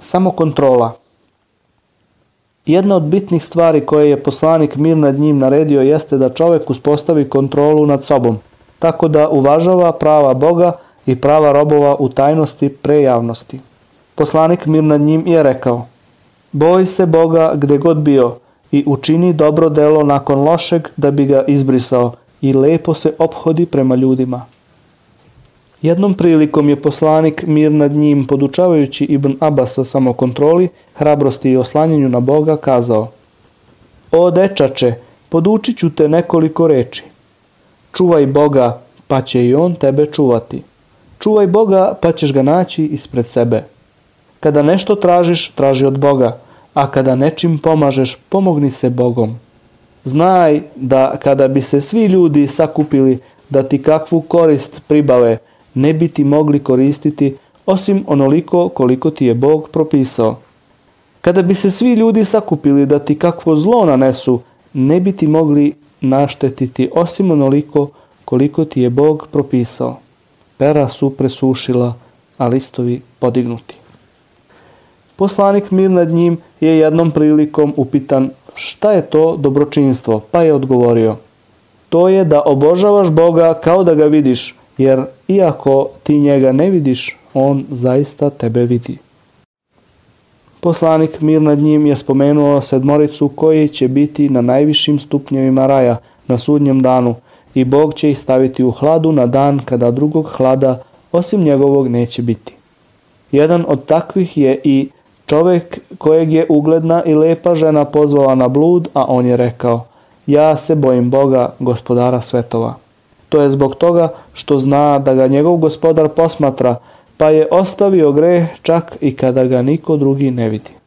Samo kontrola. Jedna od bitnih stvari koje je poslanik mir nad njim naredio jeste da čovek uspostavi kontrolu nad sobom, tako da uvažava prava Boga i prava robova u tajnosti pre javnosti. Poslanik mir nad njim je rekao, boj se Boga gde god bio i učini dobro delo nakon lošeg da bi ga izbrisao i lepo se ophodi prema ljudima. Jednom prilikom je poslanik mir nad njim, podučavajući Ibn Abasa samokontroli, hrabrosti i oslanjanju na Boga, kazao O dečače, podučit ću te nekoliko reči. Čuvaj Boga, pa će i On tebe čuvati. Čuvaj Boga, pa ćeš ga naći ispred sebe. Kada nešto tražiš, traži od Boga, a kada nečim pomažeš, pomogni se Bogom. Znaj da kada bi se svi ljudi sakupili da ti kakvu korist pribave, ne bi ti mogli koristiti osim onoliko koliko ti je Bog propisao. Kada bi se svi ljudi sakupili da ti kakvo zlo nanesu, ne bi ti mogli naštetiti osim onoliko koliko ti je Bog propisao. Pera su presušila, a listovi podignuti. Poslanik mir nad njim je jednom prilikom upitan šta je to dobročinstvo, pa je odgovorio To je da obožavaš Boga kao da ga vidiš, jer iako ti njega ne vidiš, on zaista tebe vidi. Poslanik mir nad njim je spomenuo sedmoricu koji će biti na najvišim stupnjevima raja na sudnjem danu i Bog će ih staviti u hladu na dan kada drugog hlada osim njegovog neće biti. Jedan od takvih je i čovek kojeg je ugledna i lepa žena pozvala na blud, a on je rekao, ja se bojim Boga, gospodara svetova. To je zbog toga što zna da ga njegov gospodar posmatra, pa je ostavio greh čak i kada ga niko drugi ne vidi.